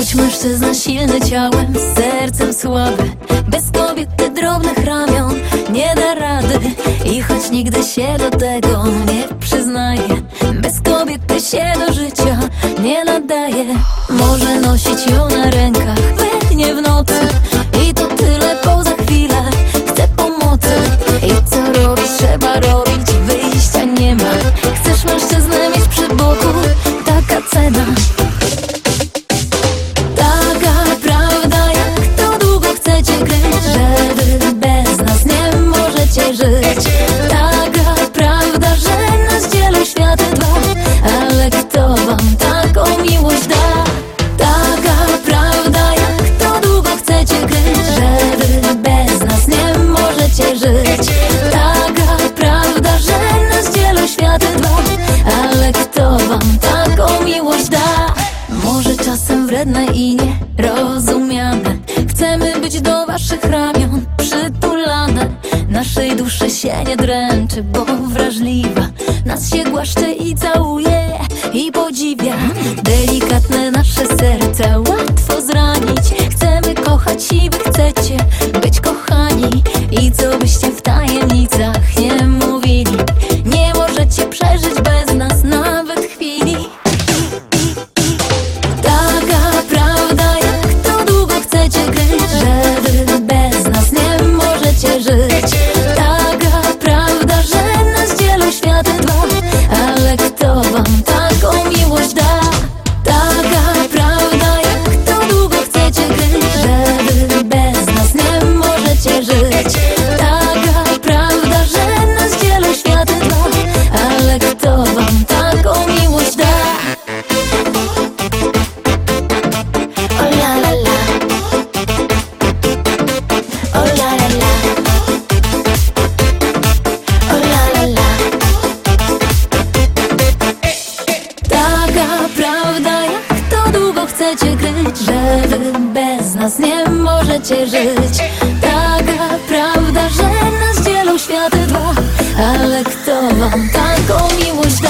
Choć mężczyzna silny ciałem, sercem słaby Bez kobiety drobnych ramion nie da rady. I choć nigdy się do tego nie przyznaje Bez kobiety się do życia nie nadaje. Może nosić ją na rękach, nie w nocy. I to tyle poza chwilę Chcę pomocy. I co robić? Trzeba robić Wyjścia nie ma. Chcesz mężczyznę mieć przy boku? Taka cena Że wy bez nas nie możecie żyć Taka prawda, że nas dzielą światy dwa Ale kto wam taką miłość da? Taka prawda jak to długo chcecie kryć Że wy bez nas nie możecie żyć Taka prawda, że nas dzielą światy dwa Ale kto wam taką miłość da? Może czasem wredne i nierozumiane Chcemy być do waszych ramion przytulane. Naszej duszy się nie dręczy, bo wrażliwa. Nas się głaszcze i całuje i podziwia. Delikatne nasze serca łatwo zranić. Chcemy kochać i wy chcecie być kochani. I co byście w tajemnicach chcecie kryć Że wy bez nas nie możecie żyć. Taka prawda, że nas dzielą światy dwa Ale kto wam taką miłość